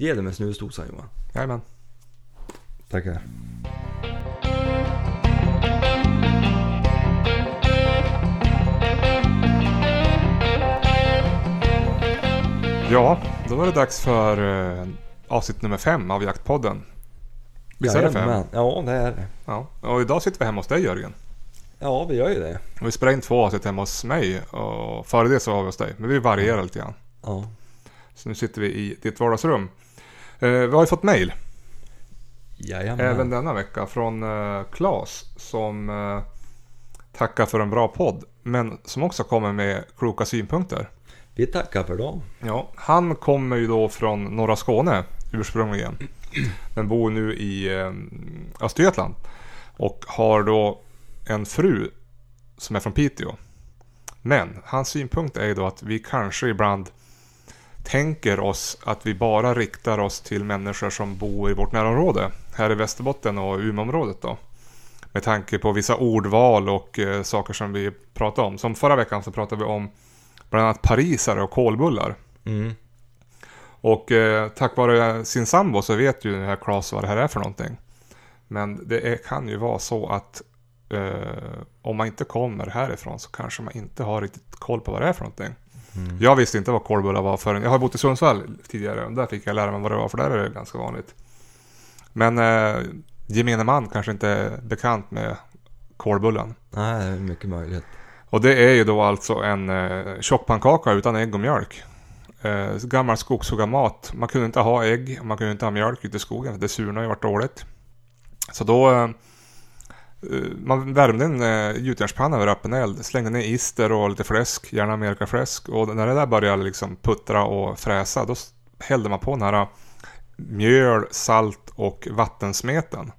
Ge dem en snusdosa Johan. Jajamän. Tackar. Ja, då var det dags för eh, avsnitt nummer fem av Jaktpodden. Visst är det fem? Jajamän. Ja, det är det. Ja. Och idag sitter vi hemma hos dig Jörgen. Ja, vi gör ju det. Och vi spelade in två avsnitt hemma hos mig och före det så var vi hos dig. Men vi varierar lite grann. Ja. Så nu sitter vi i ditt vardagsrum. Eh, vi har ju fått mail Jajamän. även denna vecka från eh, Claes som eh, tackar för en bra podd. Men som också kommer med kloka synpunkter. Vi tackar för dem. Ja, han kommer ju då från norra Skåne ursprungligen. Men bor nu i eh, Östergötland. Och har då en fru som är från Piteå. Men hans synpunkt är ju då att vi kanske ibland tänker oss att vi bara riktar oss till människor som bor i vårt närområde. Här i Västerbotten och Umeåområdet då. Med tanke på vissa ordval och eh, saker som vi pratade om. Som förra veckan så pratade vi om bland annat parisare och kolbullar. Mm. Och eh, tack vare sin sambo så vet ju den här Claes vad det här är för någonting. Men det är, kan ju vara så att eh, om man inte kommer härifrån så kanske man inte har riktigt koll på vad det är för någonting. Mm. Jag visste inte vad kolbullar var förrän, jag har bott i Sundsvall tidigare där fick jag lära mig vad det var för där är det ganska vanligt. Men eh, gemene man kanske inte är bekant med kolbullen. Nej, det är mycket möjligt. Och det är ju då alltså en eh, tjockpannkaka utan ägg och mjölk. Eh, gammal skogshuggarmat. Man kunde inte ha ägg och man kunde inte ha mjölk ute i skogen. för Det surnade ju vart dåligt. Så då... Eh, man värmde en eh, gjutjärnspanna över öppen eld. Slängde ner ister och lite fläsk. Gärna amerikafläsk. Och när det där började liksom puttra och fräsa. Då hällde man på den här eh, mjöl, salt och vattensmeten.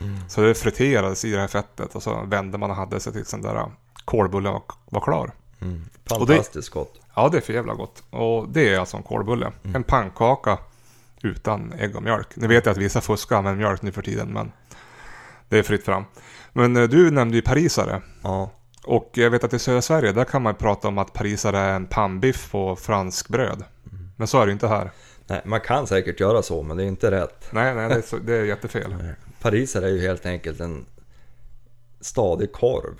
Mm. Så det friterades i det här fettet. Och så vände man och hade sig tills den där eh, kolbullen var, var klar. Mm. Fantastiskt gott. Ja, det är för jävla gott. Och det är alltså en kolbulle. En pannkaka utan ägg och mjölk. Nu vet jag att vissa fuskar med mjölk nu för tiden, men det är fritt fram. Men eh, du nämnde ju parisare. Ja. Och jag vet att i södra Sverige, där kan man prata om att parisare är en pannbiff på franskbröd. Men så är det inte här. Nej, man kan säkert göra så, men det är inte rätt. Nej, nej, det är, så, det är jättefel. Pariser är ju helt enkelt en stadig korv.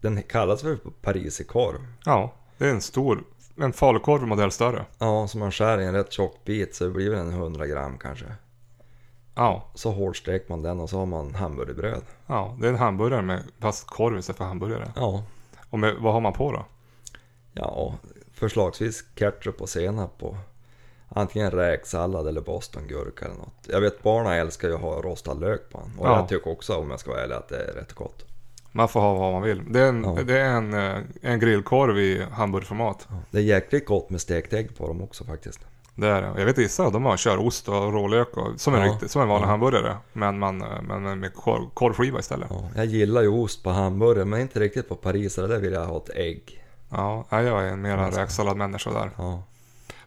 Den kallas för pariserkorv. Ja, det är en stor, en falukorv modell större. Ja, som man skär i en rätt tjock bit så det blir väl en 100 gram kanske. Ja, Så hårt steker man den och så har man hamburgerbröd. ja, det är en hamburgare med fast korv istället för hamburgare. Ja, Och med, vad har man på då? ja förslagsvis ketchup och senap och antingen räksallad eller bostongurka eller något. Jag vet barnen älskar ju att ha rostad lök på den. Och Ja. jag tycker också om jag ska vara ärlig att det är rätt gott. Man får ha vad man vill. Det är en, Ja. det är en, eh, en grillkorv i hamburgerformat. Det är jäkligt gott med stekt ägg på dem också faktiskt. Det är. Jag vet vissa, de har kör ost och rålök och, som, en Ja. riktig, som en vanlig Ja. hamburgare. Men, man, eh, men med korv, korvskiva istället. Ja, Ja, jag gillar ju ost på hamburgare men inte riktigt på pariser. Där vill jag ha ett ägg. ja jag är en mera Alltså. räksalladmänniska där. Ja,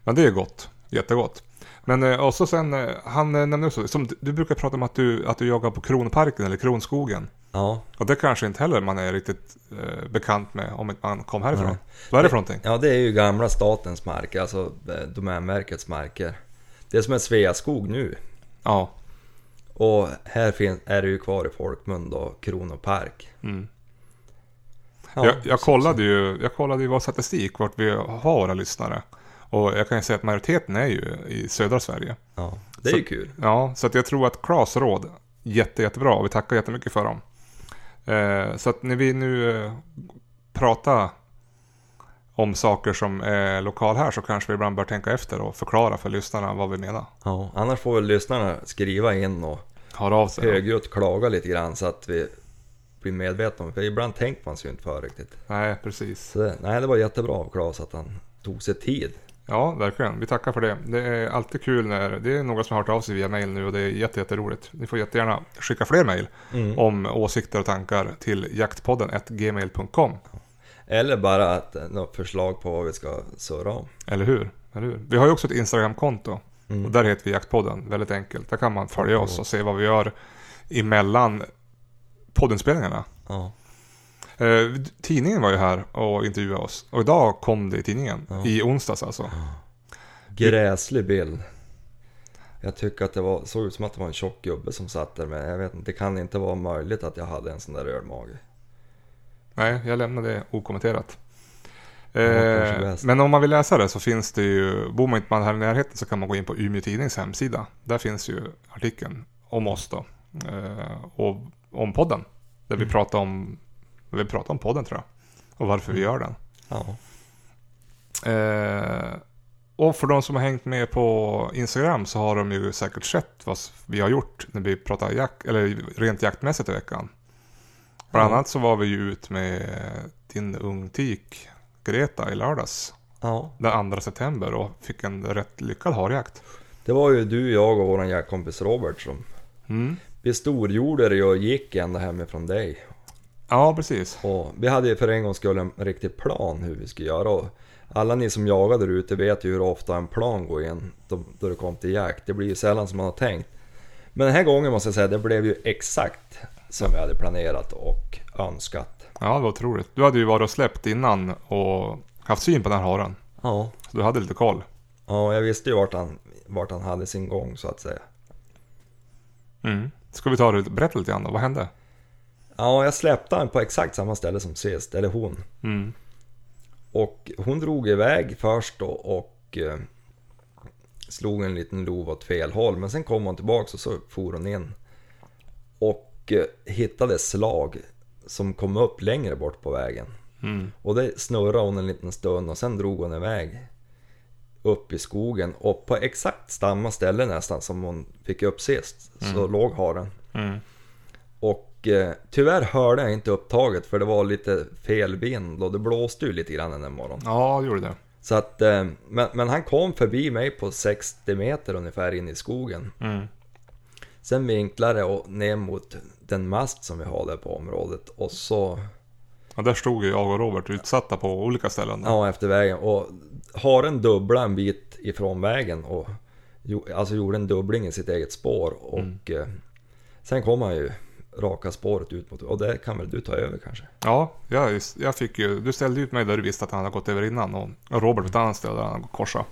Men det är gott. Jättegott. Men eh, och så sen, eh, han nämnde också, som du brukar prata om att du, att du jagar på Kronparken eller Kronskogen. Ja. Och det kanske inte heller man är riktigt eh, bekant med om inte man kom härifrån. Nej. Vad är det för någonting? ja det är ju gamla statens marker, alltså eh, Domänverkets marker. Det är som en Sveaskog nu. Ja. Och här finns, är det ju kvar i folkmun då, Kronopark. Mm. Ja, jag, jag, kollade ju, jag kollade ju vår statistik, vart vi har våra lyssnare. Och jag kan ju säga att majoriteten är ju i södra Sverige. Ja, det är Så- ju kul. Ja, så att jag tror att Klas råd, jätte, jättebra. Och vi tackar jättemycket för dem. Eh, så att när vi nu eh, pratar om saker som är lokal här så kanske vi ibland bör tänka efter och förklara för lyssnarna vad vi menar. Ja, annars får väl lyssnarna skriva in och Hör av sig. högljutt klaga lite grann så att vi blir medvetna om För ibland tänker man sig ju inte för riktigt. Nej, precis. Så det, nej, det var jättebra av Claes att han tog sig tid. Ja, verkligen. Vi tackar för det. Det är alltid kul när det är några som har hört av sig via mail nu och det är jätte, jätteroligt. Ni får jättegärna skicka fler mail Mm. om åsikter och tankar till jaktpodden gmail.com. Eller bara att, eh, något förslag på vad vi ska surra om. Eller hur? Eller hur? Vi har ju också ett Instagramkonto. Mm. Och där heter vi Jaktpodden. Väldigt enkelt. Där kan man följa oss och se vad vi gör emellan poddinspelningarna. Ja, Eh, tidningen var ju här och intervjuade oss. Och idag kom det i tidningen. Ja. I onsdags alltså. gräslig bild. Jag tycker att det var, såg ut som att det var en tjock gubbe som satt där men jag vet inte, det kan inte vara möjligt att jag hade en sån där ölmage. Nej, jag lämnar det okommenterat. Eh, men om man vill läsa det så finns det ju, bor man inte man här i närheten så kan man gå in på Umeå Tidnings hemsida. Där finns ju artikeln om oss då. Eh, och om podden. Där vi Mm. pratar om, vi pratar om podden tror jag. Och varför vi gör den. Ja. Eh, och för de som har hängt med på Instagram så har de ju säkert sett vad vi har gjort när vi pratar jakt, eller rent jaktmässigt i veckan. Bland annat så var vi ju ut med din ungtik Greta i lördags. ja. Den 2 september och fick en rätt lyckad harjakt. Det var ju du, jag och våran jaktkompis Robert som Mm. vi storgjorde det och gick ända hemifrån dig. Ja, precis. Och vi hade ju för en gångs skull en riktig plan hur vi skulle göra. Och alla ni som jagar där ute vet ju hur ofta en plan går in då, då det kom till jakt. Det blir ju sällan som man har tänkt. Men den här gången måste jag säga, det blev ju exakt som vi hade planerat och önskat. Ja, det var otroligt. Du hade ju varit och släppt innan och haft syn på den här haren. Ja, Så du hade lite koll. ja jag visste ju vart han, vart han hade sin gång så att säga. Mm. Ska vi ta det, berätta lite grann då. Vad hände? Ja, jag släppte han på exakt samma ställe som sist, eller hon. Mm. Och hon drog iväg först då och eh, slog en liten lov åt fel håll. Men sen kom hon tillbaks och så for hon in. Och eh, hittade slag som kom upp längre bort på vägen. Mm. Och det snurrade hon en liten stund och sen drog hon iväg upp i skogen. Och på exakt samma ställe nästan som hon fick upp sist så låg haren. Mm. Eh, tyvärr hörde jag inte upptaget för det var lite fel vind och det blåste ju lite grann den morgonen. Ja, det gjorde det. Så att, eh, men, men han kom förbi mig på 60 meter ungefär in i skogen. Mm. Sen vinklade och ner mot den mast som vi har där på området och så, Ja, där stod jag och Robert utsatta på olika ställen. då. ja efter vägen och haren dubbla en bit ifrån vägen och alltså gjorde en dubbling i sitt eget spår och eh, sen kom han ju raka spåret ut mot, och det kan väl du ta över kanske? Ja, jag, jag fick ju, du ställde ut mig där du visste att han hade gått över innan och Robert på ett annat ställe där han hade korsat.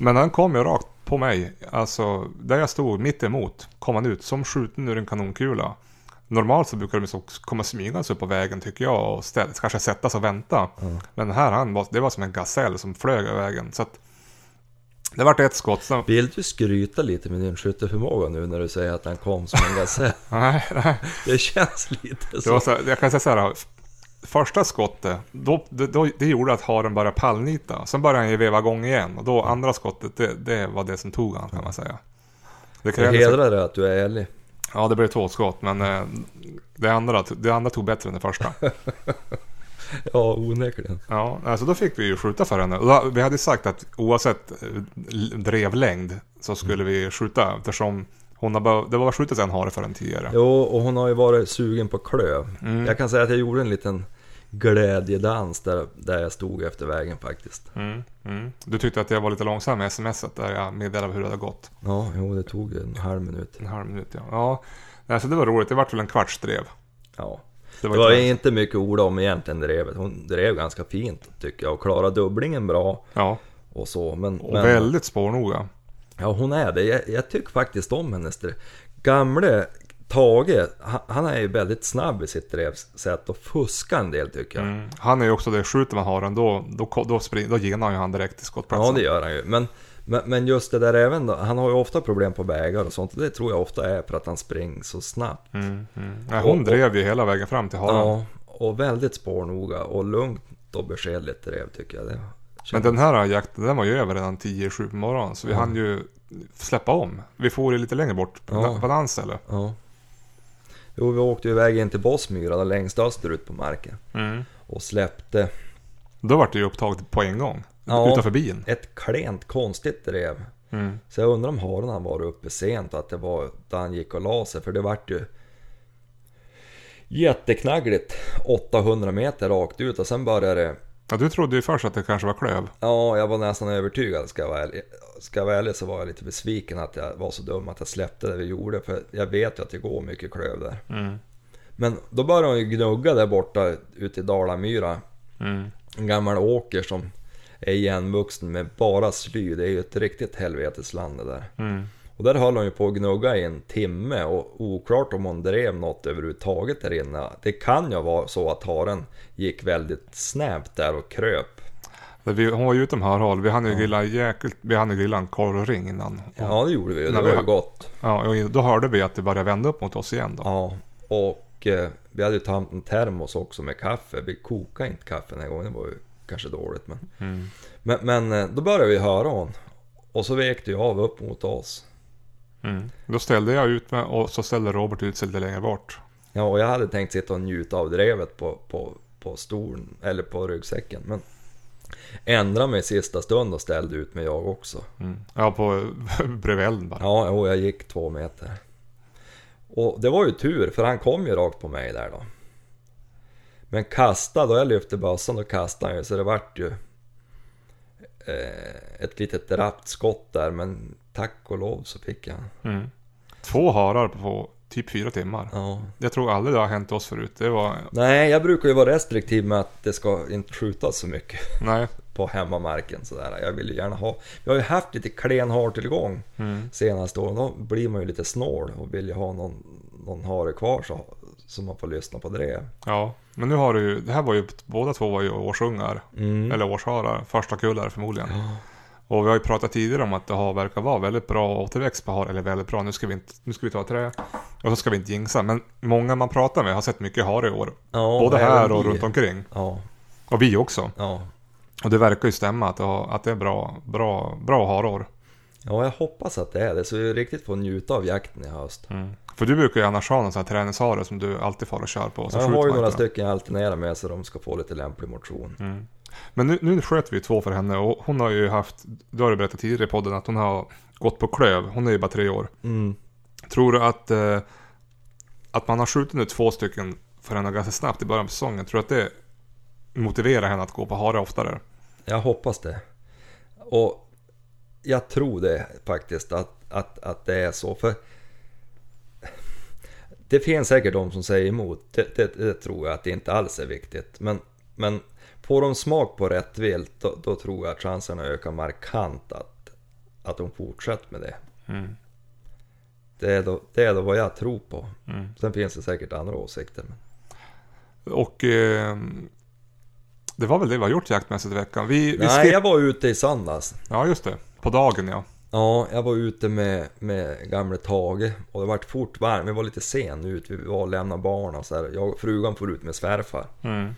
Men han kom ju rakt på mig. Alltså, där jag stod mitt emot kom han ut som skjuten ur en kanonkula. Normalt så brukar de så komma smygandes upp på vägen tycker jag och ställa, kanske sätta sig och vänta. Men här han var, det var som en gasell som flög över vägen. Så att det vart ett skott. Sen, Vill du skryta lite med din skytteförmåga nu när du säger att han kom som en gasell? nej, nej. Det känns lite så. så, jag kan säga så här. Första skottet, då, det, då, det gjorde att haren började pallnita. Sen började han ju veva igång igen. Och då andra skottet, det, det var det som tog han kan man säga. Det hedrar dig att du är ärlig. ja, det blev två skott, men eh, det andra, det andra tog bättre än det första. Ja, onekligen. Ja, alltså då fick vi ju skjuta för henne. Då, vi hade sagt att oavsett eh, drevlängd så skulle vi skjuta eftersom hon har behöv, det var skjutit en hare för henne tidigare. Jo, och hon har ju varit sugen på klöv. Mm. Jag kan säga att jag gjorde en liten glädjedans där, där jag stod efter vägen faktiskt. Mm, mm. Du tyckte att jag var lite långsam med smset där jag meddelade hur det hade gått. Ja, jo, det tog en halv minut. En halv minut ja. Ja, nej, så det var roligt. Det vart väl en kvarts drev. Ja. Det Det var inte- mycket ord om egentligen drevet. Hon drev ganska fint tycker jag och klarade dubblingen bra Ja, och så. Men, och men väldigt spårnoga. ja, hon är det. Jag, jag tycker faktiskt om hennes drev. Gamle Tage, han, han är ju väldigt snabb i sitt drevsätt och fuskar en del tycker jag. Mm. Han är ju också det, skjuter man haren då, då, då, spring, då genar ju han direkt till skottplatsen. Ja det gör han ju. Men, men, men just det där även då, han har ju ofta problem på vägar och sånt. Det tror jag ofta är för att han springer så snabbt. Mm, mm. Nej, hon Och- drev ju hela vägen fram till haren. Ja, och väldigt spårnoga och lugnt och beskedligt drev tycker jag. Det Men den här jakten, den var ju över redan 10-7 på morgonen. Så vi Ja. hann ju släppa om. Vi får ju lite längre bort på, Ja. annat ställe. Ja. Jo, vi åkte ju iväg in till Bossmyra, längst österut på marken. Mm. Och släppte Då var det ju upptaget på en gång. Ja. Utanför bin. ett klent konstigt drev. Mm. Så jag undrar om haren han var uppe sent att det var då han gick och la sig. För det vart ju jätteknaggligt 800 meter rakt ut och sen började det Ja, du trodde ju först att det kanske var klöv. Ja, jag var nästan övertygad ska jag vara ärlig. Ska jag vara ärlig så var jag lite besviken att jag var så dum att jag släppte det vi gjorde. För jag vet ju att det går mycket klöv där. Mm. Men då började hon ju gnugga där borta ute i Dalamyra. Mm. En gammal åker som är igenvuxen med bara sly. Det är ju ett riktigt helvetesland det där. Mm. Och där höll hon ju på att gnugga i en timme och oklart om hon drev något överhuvudtaget där inne. Det kan ju vara så att haren gick väldigt snävt där och kröp. Vi, hon var ju utom hörhåll. Vi hann ju grilla jäkligt, vi hann ju grilla en korv och ring innan. Ja det gjorde vi ju, det var ju gott. Ja, och då hörde vi att det började vända upp mot oss igen då. Ja, och eh, vi hade ju tagit en termos också med kaffe. Vi kokade inte kaffe den här gången, det var ju kanske dåligt men... Mm. Men, men eh, då började vi höra hon. Och så vek det ju av upp mot oss. Mm. Då ställde jag ut mig och så ställde Robert ut sig lite längre bort. Ja, och jag hade tänkt sitta och njuta av drevet på, på, på stolen, eller på ryggsäcken. Men ändrade mig i sista stund och ställde ut mig jag också. Mm. Ja, på bredvid bara. Ja, och jag gick två meter. Och det var ju tur, för han kom ju rakt på mig där då. Men kasta, då jag lyfte bössan, då kastade han ju, så det vart ju eh, ett litet rappt skott där, men tack och lov så fick jag. Mm. Två harar på typ fyra timmar. Ja. Jag tror aldrig det har hänt oss förut. Det var... Nej, jag brukar ju vara restriktiv med att det ska inte skjutas så mycket Nej. på hemmamarken sådär. Jag vill ju gärna ha, vi har ju haft lite klen hartillgång Mm. senaste åren. Då blir man ju lite snål och vill ju ha någon, någon hare kvar så, så man får lyssna på det. Ja, men nu har du ju... Det här var ju... Båda två var ju årsungar. Mm. Eller årsharar. Första kullar förmodligen. Och vi har ju pratat tidigare om att det har, verkar vara väldigt bra återväxt på har, eller väldigt bra, nu ska vi inte, nu ska vi ta trä. Och så ska vi inte jinxa, men många man pratar med har sett mycket hare i år. Ja, Både här och vi. runt omkring. Ja, Och vi också. ja. Och det verkar ju stämma att det, har, att det är bra, bra, bra harår. Ja, jag hoppas att det är det. Så vi riktigt får njuta av jakten i höst. För du brukar ju annars ha någon sån här träningshare som du alltid får och kör på. Så jag har ju några inte. stycken jag alternerar med så de ska få lite lämplig motion. Mm. Men nu, nu sköt vi två för henne och hon har ju haft, du har ju berättat tidigare i podden att hon har gått på klöv. Hon är ju bara tre år. Mm. Tror du att, eh, att man har skjutit nu två stycken för henne ganska snabbt i början på säsongen? Tror du att det motiverar henne att gå på hare oftare? Jag hoppas det. Och jag tror det faktiskt att, att, att det är så. För det finns säkert de som säger emot. Det, det, det tror jag att det inte alls är viktigt. Men, men får de smak på rätt vilt då, då tror jag att chanserna ökar markant att, att de fortsätter med det. Mm. Det är, då, det är då vad jag tror på. Mm. Sen finns det säkert andra åsikter. Men... Och eh, det var väl det vi har gjort jaktmässigt i veckan. Vi, vi Nej, skip- jag var ute i söndags. Ja, just det. På dagen ja. Ja, jag var ute med, med gamle Tage och det vart fort varmt. Vi var lite sen ut, vi var och lämnade barn och så här. Jag frugan får ut med svärfar. Mm.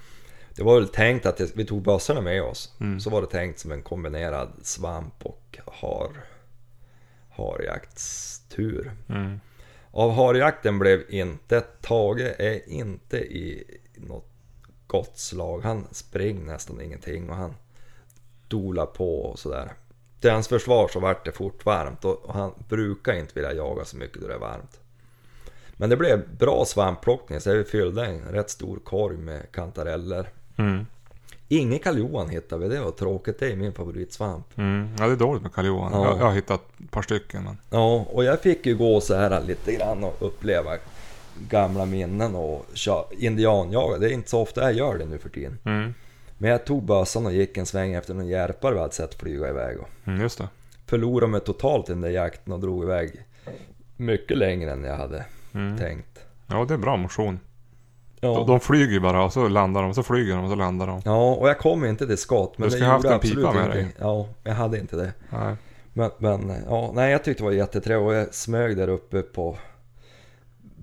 Det var väl tänkt att det, vi tog bössorna med oss. Mm. Så var det tänkt som en kombinerad svamp och har, harjaktstur. Mm. Av harjakten blev inte, Tage är inte i något gott slag. Han springer nästan ingenting och han dolar på och sådär. Till hans försvar så vart det fort varmt och han brukar inte vilja jaga så mycket då det är varmt. Men det blev bra svampplockning så vi fyllde en rätt stor korg med kantareller. Mm. Ingen karljohan hittade vi, det var tråkigt. Det är min favoritsvamp. Mm. Ja, det är dåligt med karljohan. Ja. Jag, jag har hittat ett par stycken. Men... Ja, och jag fick ju gå så här lite grann och uppleva gamla minnen och indianjaga. Det är inte så ofta jag gör det nu för tiden. Mm. Men jag tog bössan och gick en sväng efter någon järpare vi hade sett flyga iväg. Och Mm, just det. förlorade mig totalt i den där jakten och drog iväg mycket längre än jag hade Mm. tänkt. Ja, det är bra motion. Ja. De, de flyger ju bara och så landar de, så flyger de och så landar de. ja, och jag kom inte till skott. Men Du ha haft en pipa med dig. Ja, jag hade inte det. Nej. Men, men ja, nej, jag tyckte det var jättetrevligt och jag smög där uppe på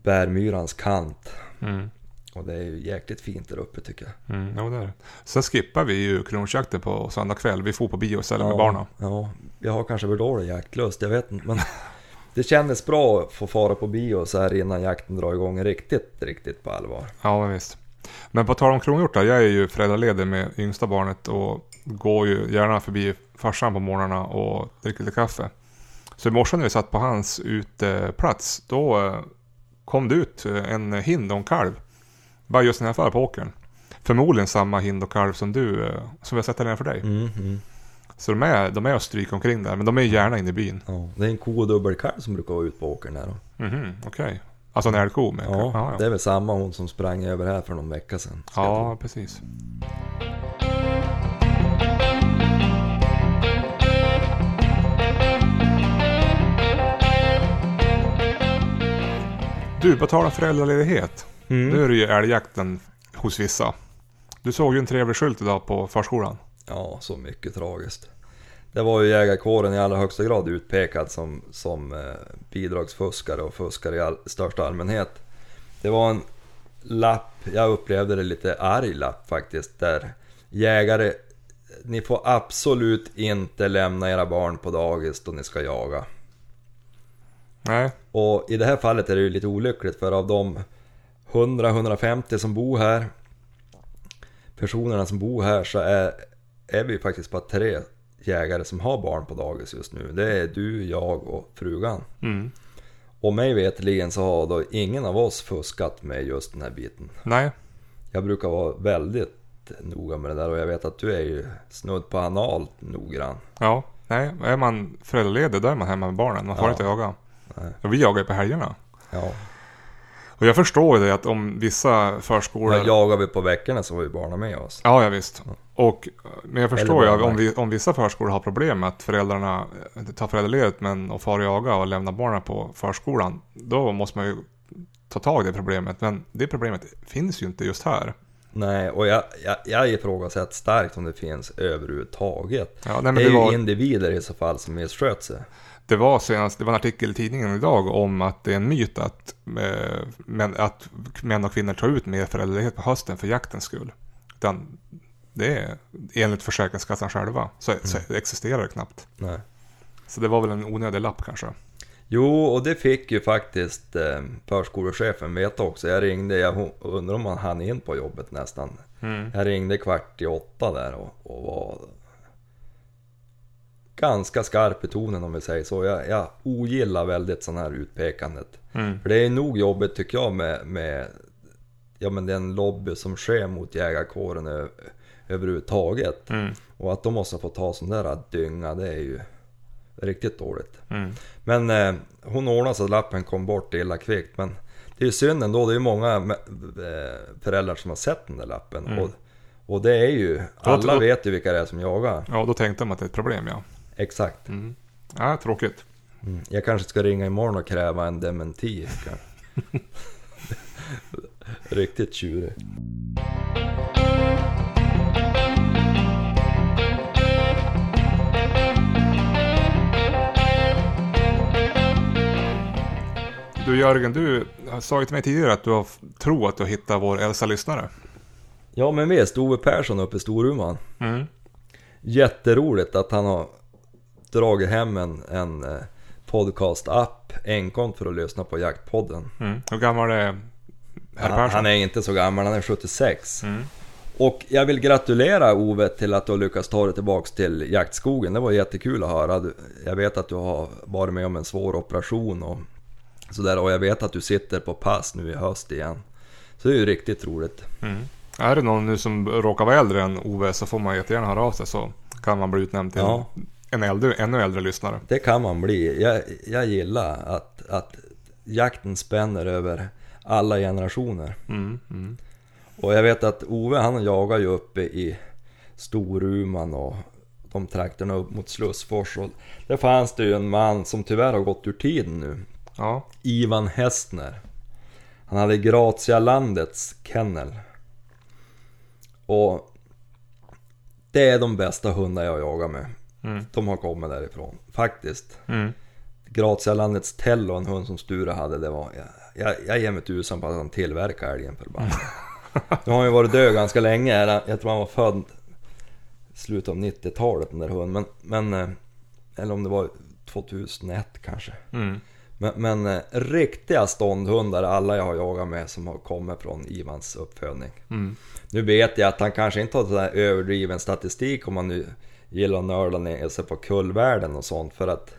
Bärmyrans kant. Mm. Och det är ju jäkligt fint där uppe tycker jag. Mm, jo, det är det. Sen skippar vi ju klonsjakten på söndag kväll. Vi får på bio istället med barnen. Ja, jag har kanske för dålig jaktlust, jag vet inte. Men det kändes bra att få fara på bio så här innan jakten drar igång riktigt, riktigt på allvar. Ja, men visst. Men på tal om kronhjortar, jag är ju föräldraledig med yngsta barnet och går ju gärna förbi farsan på morgnarna och dricker lite kaffe. Så i morse när vi satt på hans uteplats, då eh, kom det ut eh, en hind och en kalv. Bara just nedanför på åkern. Förmodligen samma hind och kalv som du, eh, som vi har sett här nedanför dig. Mm, mm. Så de är, de är och stryker omkring där, men de är gärna inne i byn. Ja, det är en ko och dubbelkalv som brukar vara ute på åkern där. Mhm, okej. Alltså en älgko med? Ja, ja, det är väl samma hon som sprang över här för någon vecka sedan. ja precis. Du, på tal om föräldraledighet. Mm. Nu är det ju älgjakten hos vissa. Du såg ju en trevlig skylt idag på förskolan. Ja, så mycket tragiskt. Det var ju jägarkåren i allra högsta grad utpekad som, som eh, bidragsfuskare och fuskare i all, största allmänhet. Det var en lapp, jag upplevde det lite arg lapp faktiskt, där jägare, ni får absolut inte lämna era barn på dagis då ni ska jaga. Nej, Och i det här fallet är det ju lite olyckligt för av de 100-150 som bor här, personerna som bor här så är, är vi faktiskt bara tre jägare som har barn på dagis just nu. Det är du, jag och frugan. mm. Och mig veterligen så har då ingen av oss fuskat med just den här biten. nej, Jag brukar vara väldigt noga med det där och jag vet att du är ju snudd på analt noggrann. ja, nej. Är man föräldraledig då är man hemma med barnen. Man får Ja. inte jaga. Nej. Och vi jagar ju på helgerna. Ja. Och jag förstår ju det att om vissa förskolor... Men jagar vi på veckorna så har vi barnen med oss. Ja, ja visst. Och, men jag förstår ju om, vi, om vissa förskolor har problem med att föräldrarna eh, tar föräldraledigt men och far och jaga och lämnar barnen på förskolan. Då måste man ju ta tag i det problemet. Men det problemet finns ju inte just här. Nej, och jag, jag, jag ifrågasätter starkt om det finns överhuvudtaget. Ja, nej, men det är det, ju var, individer i så fall som missköter sig. Det var senast, det var en artikel i tidningen idag om att det är en myt att, eh, men, att män och kvinnor tar ut mer föräldraledighet på hösten för jaktens skull. Utan det är enligt Försäkringskassan själva så, så Mm. det existerar det knappt. Nej. Så det var väl en onödig lapp kanske. Jo, och det fick ju faktiskt eh, förskolechefen veta också. Jag ringde, jag undrar om han hann in på jobbet nästan. Mm. Jag ringde kvart i åtta där och, och var ganska skarp i tonen om vi säger så. Jag, jag ogillar väldigt sån här utpekandet. Mm. För det är nog jobbigt tycker jag med, med ja, men den lobby som sker mot jägarkåren ö, överhuvudtaget. Mm. Och att de måste få ta sån där dynga, det är ju riktigt dåligt. Mm. Men eh, hon ordnade så att lappen kom bort illa kvickt. Men det är ju synd ändå, det är ju många eh, föräldrar som har sett den där lappen. Mm. Och, och det är ju, alla vet ju vilka det är som jagar. Ja, då tänkte de att det är ett problem ja. Exakt. Mm. Ja, tråkigt. Mm. Jag kanske ska ringa imorgon och kräva en dementi. Riktigt tjurig. Du Jörgen, du sa ju till mig tidigare att du har tror att du har hittat vår äldsta lyssnare. Ja men visst, Ove Persson uppe i Storuman. Mm. Jätteroligt att han har dragit hem en, en eh, podcast-app enkom för att lyssna på Jaktpodden. Mm. Hur gammal är herr Han, Persson? han är inte så gammal, han är 76. Mm. Och jag vill gratulera Ove till att du har lyckats ta dig tillbaks till jaktskogen. Det var jättekul att höra. Jag vet att du har varit med om en svår operation och sådär. Och jag vet att du sitter på pass nu i höst igen. Så det är ju riktigt roligt. Mm. Är det någon nu som råkar vara äldre än Ove så får man jättegärna höra av sig så kan man bli utnämnd till Ja. En äldre, ännu äldre lyssnare. Det kan man bli. Jag, jag gillar att, att jakten spänner över alla generationer. Mm. Mm. Och jag vet att Ove han jagar ju uppe i Storuman och de trakterna upp mot Slussfors. Och där fanns det ju en man som tyvärr har gått ur tiden nu. Ja. Ivan Hästner. Han hade Gratialandets kennel. Och det är de bästa hundar jag jagar med. Mm. De har kommit därifrån, faktiskt. Mm. Gratialandets Tello, en hund som Sture hade, det var... Jag, jag, jag ger mig tusan på att han tillverkar älgen förbannat. Nu har han ju varit död ganska länge, jag tror han var född slutet av 90-talet den där hunden. Men, men... eh, Eller om det var 2001 kanske. Mm. Men, men eh, riktiga ståndhundar, alla jag har jagat med som har kommit från Ivans uppfödning. Mm. Nu vet jag att han kanske inte har sådär överdriven statistik om man nu gillar att nörda ner sig på kullvärden och sånt för att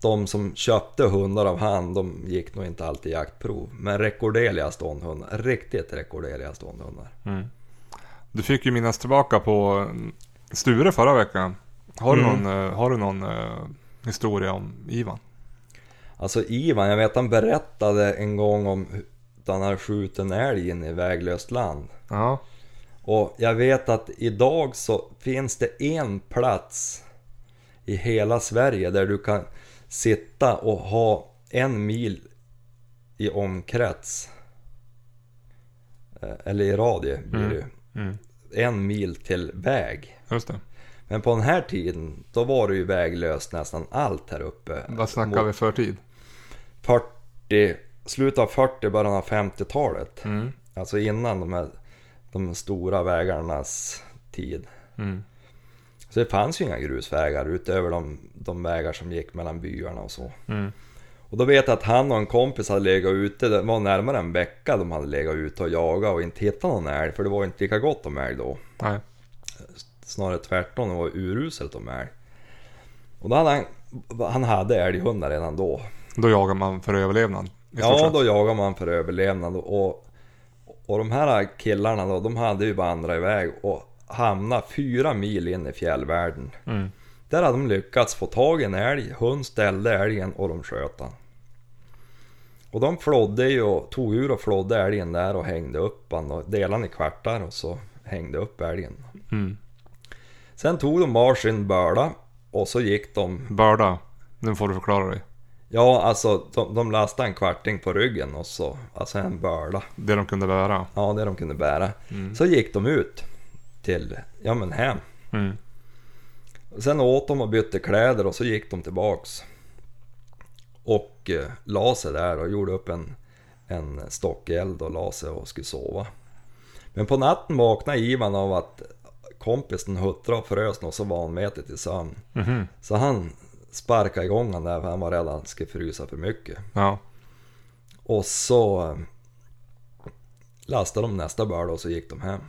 de som köpte hundar av han, de gick nog inte alltid jaktprov. Men rekorderliga ståndhundar, riktigt rekorderliga ståndhundar. Mm. Du fick ju minnas tillbaka på mm, Sture förra veckan. Har du Mm. någon, eh, har du någon eh, historia om Ivan? Alltså Ivan, jag vet han berättade en gång om hur han hade skjutit en älg in i väglöst land. Ja. Och jag vet att idag så finns det en plats i hela Sverige där du kan sitta och ha en mil i omkrets. eh, Eller i radie blir det ju. Mm. En mil till väg. Just det. Men på den här tiden, då var det ju väglöst nästan allt här uppe. Vad snackar vi för tid? 40, slutet av 40, början av 50-talet. Mm. Alltså innan de här de stora vägarnas tid. Mm. Så det fanns ju inga grusvägar utöver de, de vägar som gick mellan byarna och så. Mm. Och då vet jag att han och en kompis hade legat ute, det var närmare en vecka de hade legat ute och jagat och inte hittat någon älg. För det var inte lika gott om älg då. Nej. Snarare tvärtom, det var uruselt om älg. Och då hade han, han hade älghundar redan då. Då jagar man för överlevnad. Ja, då jagar man för överlevnad och, och de här killarna då, de hade ju vandrat iväg och hamnat fyra mil in i fjällvärlden. Mm. Där hade de lyckats få tag i en älg, hund ställde älgen och de sköt han. Och de flodde ju och tog ur och flodde älgen där och hängde upp han och delade han i kvartar och så hängde upp älgen. Mm. Sen tog de varsin börda och så gick de, Börda. Nu får du förklara dig. Ja alltså de, de lastade en kvarting på ryggen och så, alltså en börda. Det de kunde bära. Ja, det de kunde bära. Mm. Så gick de ut till, ja men hem. Mm. Sen åt de och bytte kläder och så gick de tillbaks. Och eh, la sig där och gjorde upp en, en stockeld och la sig och skulle sova. Men på natten vaknade Ivan av att kompisen huttrade och frös och så vanmätet i sömn. Mhm. Så han sparkade igång han där för han var rädd att han skulle frysa för mycket. Ja. Och så eh, lastade de nästa börda och så gick de hem.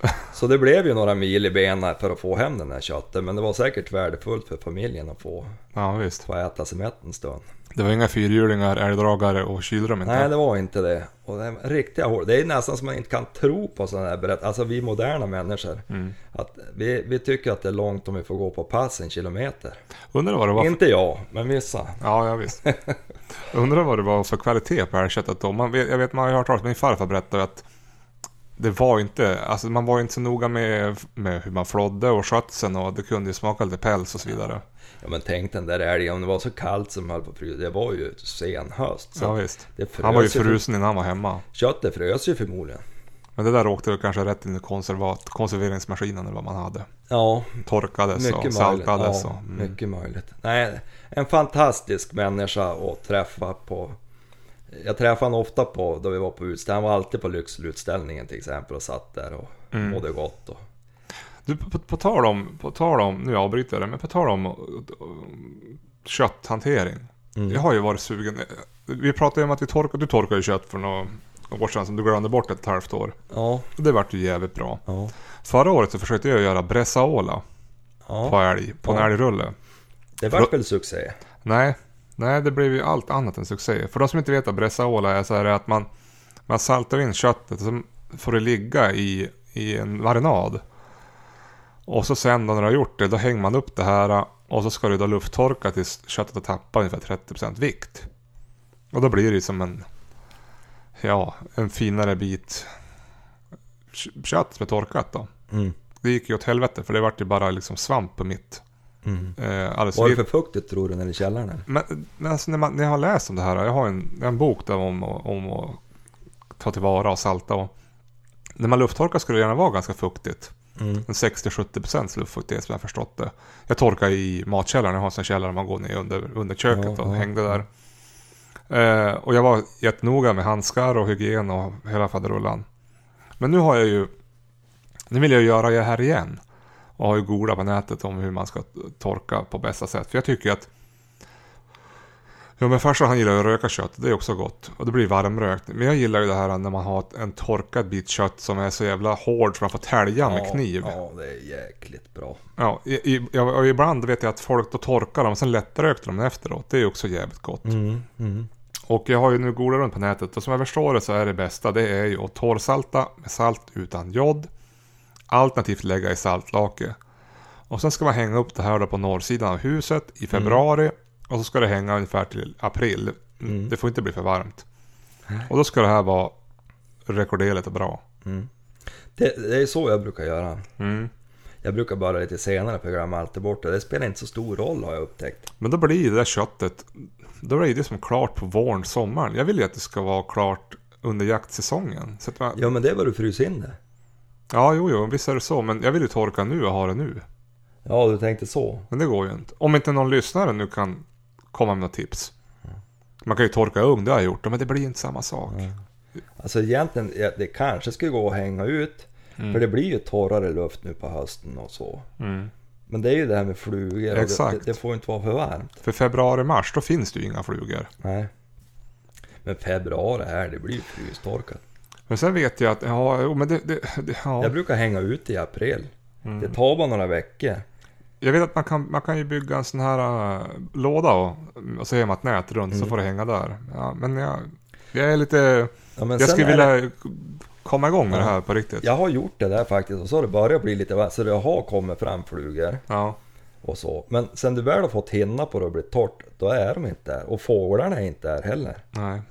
Så det blev ju några mil i benen för att få hem den här köttet men det var säkert värdefullt för familjen att få, Ja visst. få äta sig mätt en stund. Det var inga fyrhjulingar, älgdragare och kylrum inte. Nej det var inte det. Och det är riktiga hål. Det är nästan som man inte kan tro på sådana här berättelser. Alltså vi moderna människor. Mm. Att vi, vi tycker att det är långt om vi får gå på pass en kilometer. Undrar vad det var för... Inte jag, men vissa. Ja, ja visst. Undrar vad det var för kvalitet på älgköttet då. Man vet, jag vet, man har hört talas om, min farfar berättade att det var inte, alltså man var inte så noga med, med hur man flodde och skötseln och det kunde ju smaka lite päls och så vidare. Ja men tänk den där älgen, om det var så kallt som höll på frysa. Det var ju sen höst. Så Ja, visst. Han var ju frusen innan han var hemma. Köttet frös ju förmodligen. Men det där åkte väl kanske rätt in i konservat, konserveringsmaskinen eller vad man hade. Ja, Torkades och mycket möjligt. saltades. Ja, och, mm. mycket möjligt. Nej, en fantastisk människa att träffa på... Jag träffade honom ofta på, då vi var på utställning. Han var alltid på Lyxelutställningen till exempel och satt där och Mm. mådde gott. Och, Du, på, på, tal om, på tal om, nu avbryter jag det, men på tal om uh, kötthantering. Mm. Jag har ju varit sugen. Vi pratade ju om att vi torkade, du torkade ju kött för några år sedan som du glömde bort ett halvt år. ja, det vart ju jävligt bra. ja, Förra året så försökte jag göra bressaola på ja. älg, på en Ja. älgrulle. Det vart väl succé? Nej, nej det blev ju allt annat än succé. För de som inte vet vad bressaola är så är det att man, man saltar in köttet och så får det ligga i, i en marinad. Och så sen då när du har gjort det, då hänger man upp det här och så ska du då lufttorka tills köttet har tappat ungefär 30% vikt. Och då blir det som en, ja, en finare bit kött som är torkat då. Mm. Det gick ju åt helvete för det vart ju bara liksom svamp på mitt. Mm. Eh, alldeles Var det för fuktigt tror du, när i källaren? eller? men, men alltså när, man, när jag har läst om det här, jag har en, en bok där om, om att ta tillvara och salta. Och, när man lufttorkar ska det gärna vara ganska fuktigt. Mm. En 60-70% luftfuktighet som jag förstått det. Jag torkar i matkällaren, jag har en sån källare man går ner under, under köket Ja, och ja. hängde där. Eh, och jag var jättenoga med handskar och hygien och hela faderullan. Men nu har jag ju, nu vill jag göra det här igen. Och har ju googlat på nätet om hur man ska torka på bästa sätt. För jag tycker att Ja men farsan han gillar ju att röka kött, det är också gott. Och det blir varmrökt. Men jag gillar ju det här när man har en torkad bit kött som är så jävla hård så man får tälja med kniv. Ja. Ja, det är jäkligt bra. i, i, ja, och ibland vet jag att folk då torkar dem och sen lättrökter de efteråt. Det är ju också jävligt gott. Mm. Mm. Och jag har ju nu googlat runt på nätet och som jag förstår det så är det bästa det är ju att torrsalta med salt utan jod. Alternativt lägga i saltlake. Och sen ska man hänga upp det här då på norrsidan av huset i februari. Och så ska det hänga ungefär till april. Mm. Det får inte bli för varmt. Och då ska det här vara rekorderligt och bra. Mm. Det, det är så jag brukar göra. Mm. Jag brukar bara lite senare glömmer alltid bort det. Spelar inte så stor roll har jag upptäckt. Men då blir det där köttet Då är det som klart på våren, sommaren. Jag vill ju att det ska vara klart under jaktsäsongen. Så man, Ja men det var du frys in det. ja, jo, jo, visst är det så. Men jag vill ju torka nu och ha det nu. Ja du tänkte så. Men det går ju inte. Om inte någon lyssnare nu kan komma med några tips. Man kan ju torka ugn, det har jag gjort. Men det blir inte samma sak. Alltså egentligen, det kanske skulle gå att hänga ut. För det blir ju torrare luft nu på hösten och så. Mm. Men det är ju det här med flugor Exakt. det, det får inte vara för varmt. För februari-mars, då finns det ju inga flugor. Nej. Men februari här, det blir ju frystorkat. Men sen vet jag att, ja, men det, det, det ja. Jag brukar hänga ut i april. Mm. Det tar bara några veckor. Jag vet att man kan, man kan ju bygga en sån här äh, låda och, och så gör man ett nät runt så får det hänga där. Ja, men jag, jag är lite... Ja, jag skulle vilja komma igång med Ja. det här på riktigt. Jag har gjort det där faktiskt och så har det börjat bli lite. Så det har kommit fram flugor Ja. och så. Men sen du väl har fått hinna på det och blivit torrt, då är de inte där. Och fåglarna är inte där heller. Nej.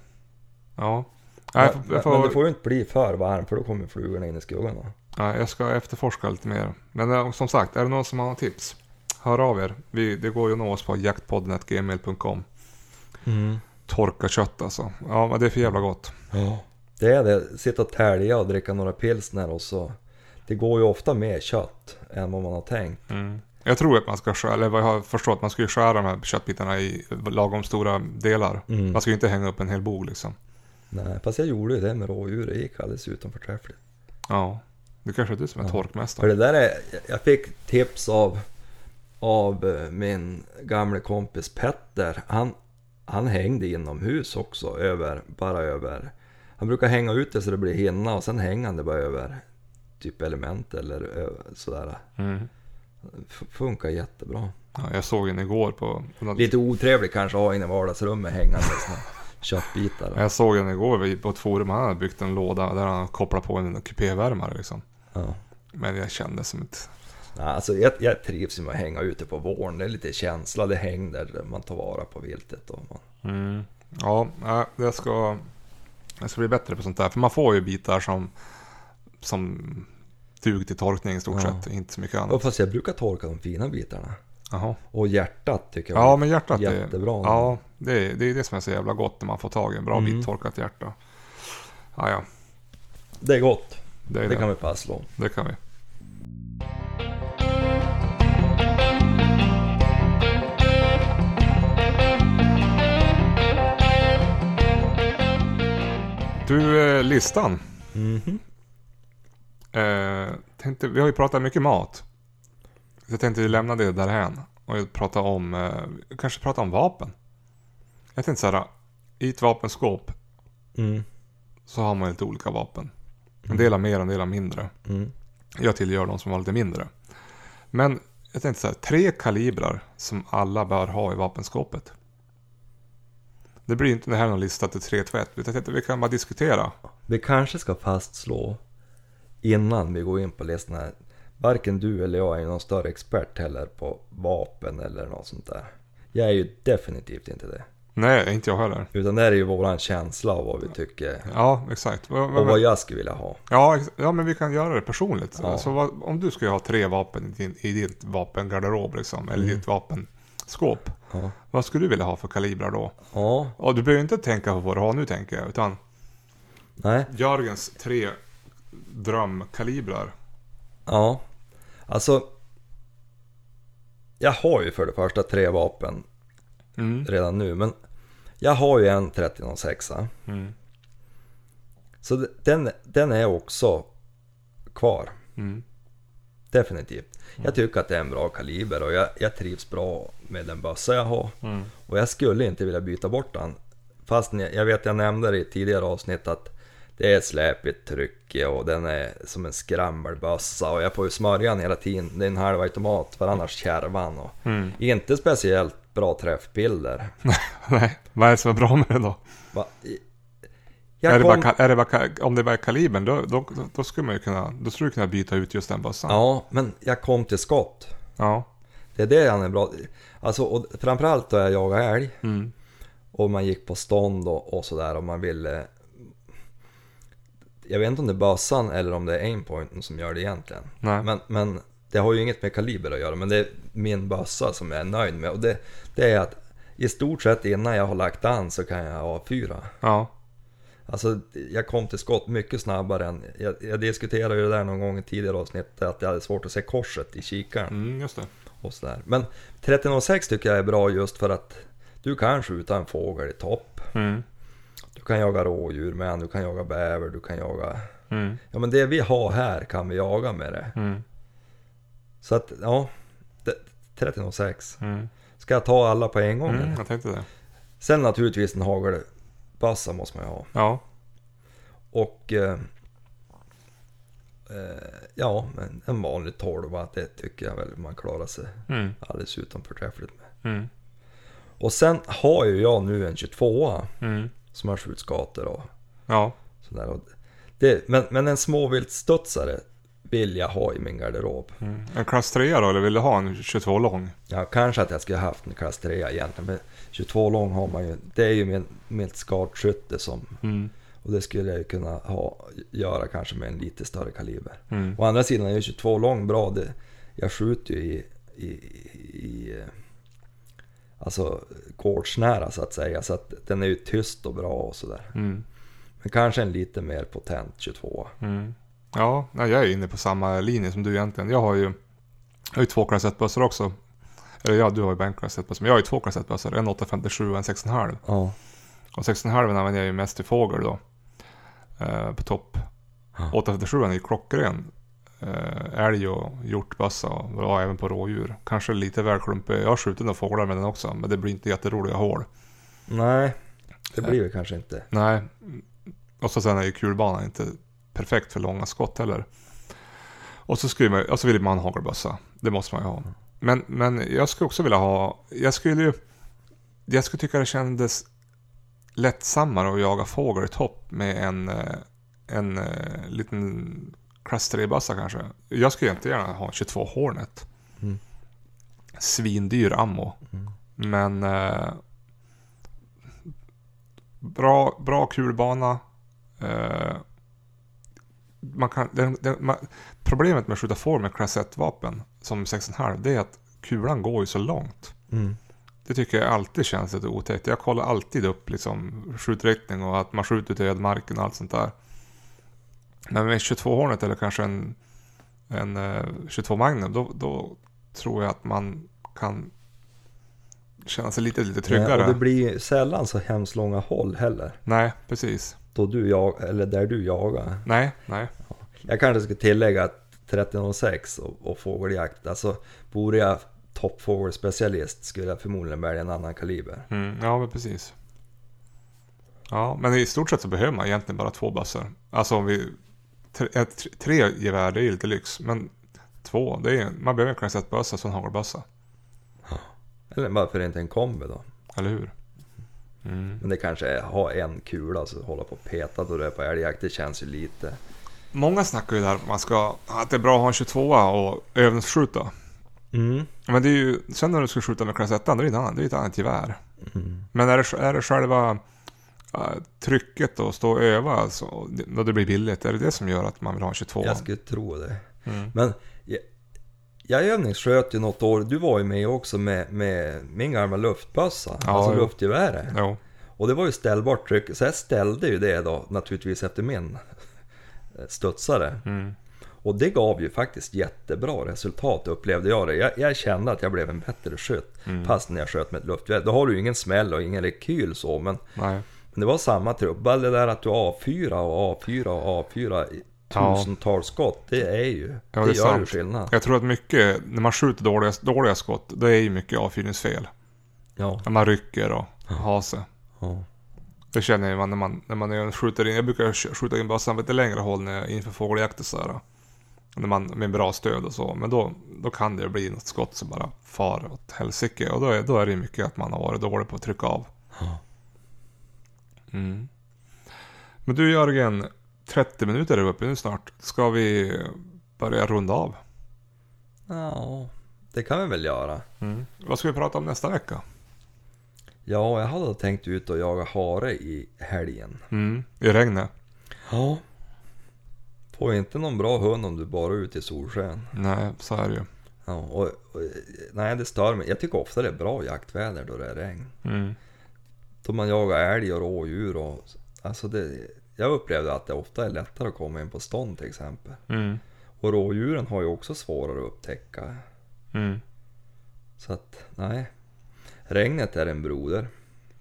Ja. Nej, jag, men, får- jag, men det får, ju inte bli för varmt för då kommer flugorna in i skuggan. Nej, jag ska efterforska lite mer. Men äh, som sagt, är det någon som har tips? Hör av er. Vi, det går ju att nå oss på jaktpodden.gmail.com. Torka kött alltså. Ja, men det är för jävla gott. Ja. Det är det. Sitta och tälja och dricka några pilsner och så. Det går ju ofta mer kött än vad man har tänkt. Mm. Jag tror att man ska skära, eller vad jag har förstått, man ska ju skära de här köttbitarna i lagom stora delar. Mm. Man ska ju inte hänga upp en hel bog liksom. Nej, fast jag gjorde ju det med rådjur. Det gick alldeles utomförträffligt. Ja, det kanske är du som är Ja. torkmästare. För det där är, jag fick tips av, av eh, min gamle kompis Petter. Han, han hängde inomhus också, över, bara över. Han brukar hänga ut det så det blir hinna och sen hänger han det bara över typ element eller sådär. Mm. Funkar jättebra. Ja, jag såg den igår på... på Lite otrevligt kanske att ha inne i vardagsrummet hängande köttbitar. jag såg den igår på ett forum. Han hade byggt en låda där han kopplade på en kupévärmare liksom. Ja. Men jag kände som ett... Alltså jag, jag trivs med att hänga ute på våren. Det är lite känsla, det är häng där man tar vara på viltet. Och man, Mm. Ja, det ska... Jag ska bli bättre på sånt där. För man får ju bitar som... Som duger till torkning i stort Ja. sett. Inte så mycket Ja, annat. fast jag brukar torka de fina bitarna. Jaha. Och hjärtat tycker jag Ja, är men hjärtat är... jättebra. Ja, det är, det är det som är så jävla gott när man får tag i en bra Mm. bit torkat hjärta. Ja, ja. Det är gott. Det, är Det det. kan vi fastslå. det kan vi. Du, eh, listan. Mhm. Eh, tänkte, vi har ju pratat mycket mat. Så jag tänkte vi lämnar det därhän. Och prata om, eh, kanske prata om vapen. Jag tänkte så här, i ett vapenskåp Mm. så har man lite olika vapen. En del har mer, en del har mindre. Mm. Jag tillhör de som har lite mindre. Men jag tänkte så här, tre kalibrar som alla bör ha i vapenskåpet. Det blir inte det här någon lista till 3 tvätt. utan Jag tänkte vi kan bara diskutera. Vi kanske ska fastslå innan vi går in på listan här. Varken du eller jag är någon större expert heller på vapen eller något sånt där. Jag är ju definitivt inte det. Nej, inte jag heller. Utan det här är ju våran känsla av vad vi tycker Ja, exakt. Och vad jag skulle vilja ha. Ja, ja, men vi kan göra det personligt. Ja. Så vad, om du skulle ha tre vapen i, din, i ditt vapengarderob liksom, eller ditt vapenskåp. Ja. Vad skulle du vilja ha för kalibrar då? Ja, Och du behöver inte tänka på vad du har nu tänker jag, utan nej, Jörgens tre drömkalibrar. ja. Alltså. Jag har ju för det första tre vapen Mm. redan nu, men jag har ju en 3006. Mm. Så den, den är också kvar. Mm. Definitivt. Jag tycker att det är en bra kaliber och jag, jag trivs bra med den bössa jag har. Mm. Och jag skulle inte vilja byta bort den. Fast jag, vet jag nämnde det i ett tidigare avsnitt att det är släpigt tryck och den är som en skrammelbössa och jag får ju smörja den hela tiden. Det är en halvautomat för annars kärvar och Mm. inte speciellt bra träffbilder. Nej, vad är det som är bra med det då? Va? Är, Jag det kom... bara, är det bara, om det bara är kalibern, då, då, då, då skulle man ju kunna, då skulle du kunna byta ut just den bössan. Ja, men jag kom till skott. Ja. Det är det han är bra Alltså, och framförallt då jag jagade älg Mm. och man gick på stånd och, och sådär och man ville... Jag vet inte om det är bössan eller om det är aimpointen som gör det egentligen. Nej. Men, men det har ju inget med kaliber att göra, men det är min bössa som jag är nöjd med. Och det, det är att i stort sett innan jag har lagt an så kan jag avfyra. Ja. Alltså jag kom till skott mycket snabbare än, jag, jag diskuterade ju det där någon gång i tidigare avsnitt, att jag hade svårt att se korset i kikaren Mm, just det. och sådär. Men 1306 tycker jag är bra just för att du kan skjuta en fågel i topp. Mm. Du kan jaga rådjur med du kan jaga bäver, du kan jaga... Mm. Ja men det vi har här kan vi jaga med det. Mm. Så att, ja. det- 1306. Mm. Ska jag ta alla på en gång? Mm, eller? jag tänkte det. Sen naturligtvis en hagelbassa måste man ju ha. Ja. Och... Eh, eh, ja, men en vanlig 12 det tycker jag väl man klarar sig Mm. alldeles utom förträffligt med. Mm. Och sen har ju jag nu en 22 Mm. som har skjutskator och Ja. sådär. Och det, men, men en småviltstudsare vill jag ha i min garderob. Mm. En klass 3 då, eller vill du ha en 22 lång? Ja, kanske att jag skulle haft en klass 3 egentligen. Men 22 lång har man ju. Det är ju min, mitt skartskytte som... Mm. Och det skulle jag ju kunna ha, göra kanske med en lite större kaliber. Mm. Å andra sidan är ju 22 lång bra. Det, jag skjuter ju i, i, i eh, alltså gårdsnära så att säga. Så att den är ju tyst och bra och sådär. Mm. Men kanske en lite mer potent 22. Mm. Ja, jag är inne på samma linje som du egentligen. Jag har ju, jag har ju två klass 1-bössor också. Eller ja, du har ju bara en klass 1-bössa. Men jag har ju två klass 1-bössor. En 857 och en 6,5. Ja. Och 6,5 använder jag ju mest till fågel då. Eh, på topp. Ja. 857 är ju klockren. Eh, älg och hjortbössa och bra även på rådjur. Kanske lite väl klumpig. Jag har skjutit några fåglar med den också. Men det blir inte jätteroliga hål. Nej, det blir väl kanske inte. Nej. Och så sen är ju kulbanan inte perfekt för långa skott heller. Och så, skulle man, och så vill man ha hagelbössa. Det måste man ju ha. Men, men jag skulle också vilja ha... Jag skulle ju... Jag skulle tycka det kändes lättsammare att jaga fågel i topp med en, eh, en eh, liten klass 3-bössa kanske. Jag skulle inte gärna ha 22 Hornet. Mm. Svindyr ammo. Mm. Men... Eh, bra, bra kulbana. Eh, man kan, den, den, man, problemet med att skjuta fågel med klass 1-vapen som 6,5 det är att kulan går ju så långt. Mm. Det tycker jag alltid känns lite otäckt. Jag kollar alltid upp liksom skjutriktning och att man skjuter till ödemarken och allt sånt där. Men med 22 Hornet eller kanske en, en eh, 22 Magnum då, då tror jag att man kan känna sig lite, lite tryggare. Nej, och det blir sällan så hemskt långa håll heller. Nej, precis. Då du jag, eller där du jagar. Nej, nej. Jag kanske ska tillägga att 1306 och, och fågeljakt, alltså vore jag toppfågelspecialist skulle jag förmodligen välja en annan kaliber. Mm, ja, men precis. Ja, men i stort sett så behöver man egentligen bara två bössor. Alltså om vi... Tre, tre gevär, det är ju lite lyx. Men två, det är, man behöver en klass 1-bössa som hagelbössa. Eller varför inte en kombi då? Eller hur? Mm. Men det kanske är ha en kula så hålla på och peta då du är på älgjakt, det känns ju lite... Många snackar ju där att man ska... Att det är bra att ha en 22 och övningsskjuta. Mm. Men det är ju... Sen när du ska skjuta med klass 1, det är ett annat, det är ett annat gevär. Mm. Men är det, är det själva äh, trycket och stå och öva, alltså, när det blir billigt, är det det som gör att man vill ha en 22? Jag skulle tro det. Mm. Men jag, övningssköt ju något år, du var ju med också med, med min gamla luftbössa, Ja, alltså luftgeväret. Jo. Och det var ju ställbart tryck, så jag ställde ju det då naturligtvis efter min eh, studsare. Mm. Och det gav ju faktiskt jättebra resultat upplevde jag det. Jag, jag kände att jag blev en bättre skytt Mm. fast när jag sköt med ett luftgevär. Då har du ju ingen smäll och ingen rekyl så men, men det var samma trubbel det där att du A4 och A4 och A4 i Ja. Tusentals skott. Det är ju, Ja, det, det är gör ju skillnad. Jag tror att mycket, när man skjuter dåliga, dåliga skott, då är ju mycket avfyrningsfel. Ja, När man rycker och har sig. ja. Det känner man när man, när man skjuter in. Jag brukar sk- skjuta in bössan lite längre håll när jag, inför fågeljakt och sådär. När man, med bra stöd och så. Men då, då kan det bli något skott som bara far åt helsike. Och då är, då är det mycket att man har varit dålig på att trycka av. Mm. Men du Jörgen, 30 minuter är vi uppe nu snart. Ska vi börja runda av? ja, det kan vi väl göra. Mm. Vad ska vi prata om nästa vecka? Ja, jag hade tänkt ut och jaga hare i helgen. Mm. I regnet? Ja. Får inte någon bra hund om du bara är ute i solsken. Nej, så är det ju. Ja, och, och, nej, det stör mig. Jag tycker ofta det är bra jaktväder då det är regn. Mm. Då man jagar älg och rådjur och... Alltså det, jag upplevde att det ofta är lättare att komma in på stånd till exempel. Mm. Och rådjuren har ju också svårare att upptäcka. Mm. Så att, nej. Regnet är en broder.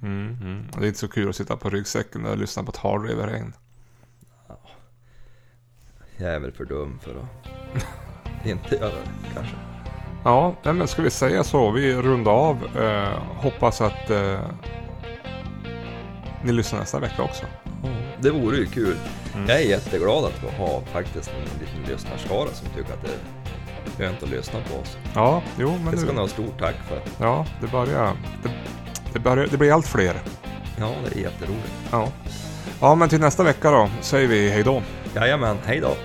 Mm. Mm. Det är inte så kul att sitta på ryggsäcken och lyssna på ett hardriver-regn. Jag är väl för dum för att inte göra det kanske. Ja, men ska vi säga så? Vi rundar av. Eh, hoppas att eh, ni lyssnar nästa vecka också. Det vore ju kul. Mm. Jag är jätteglad att vi har faktiskt en liten lyssnarskara som tycker att det är skönt att lyssna på oss. Ja, jo, men Det ska det, ni ha stort tack för. ja, det börjar... Det, det, börjar, det blir allt fler. Ja, det är jätteroligt. Ja. ja, men till nästa vecka då säger vi hej då. Jajamän, hej då!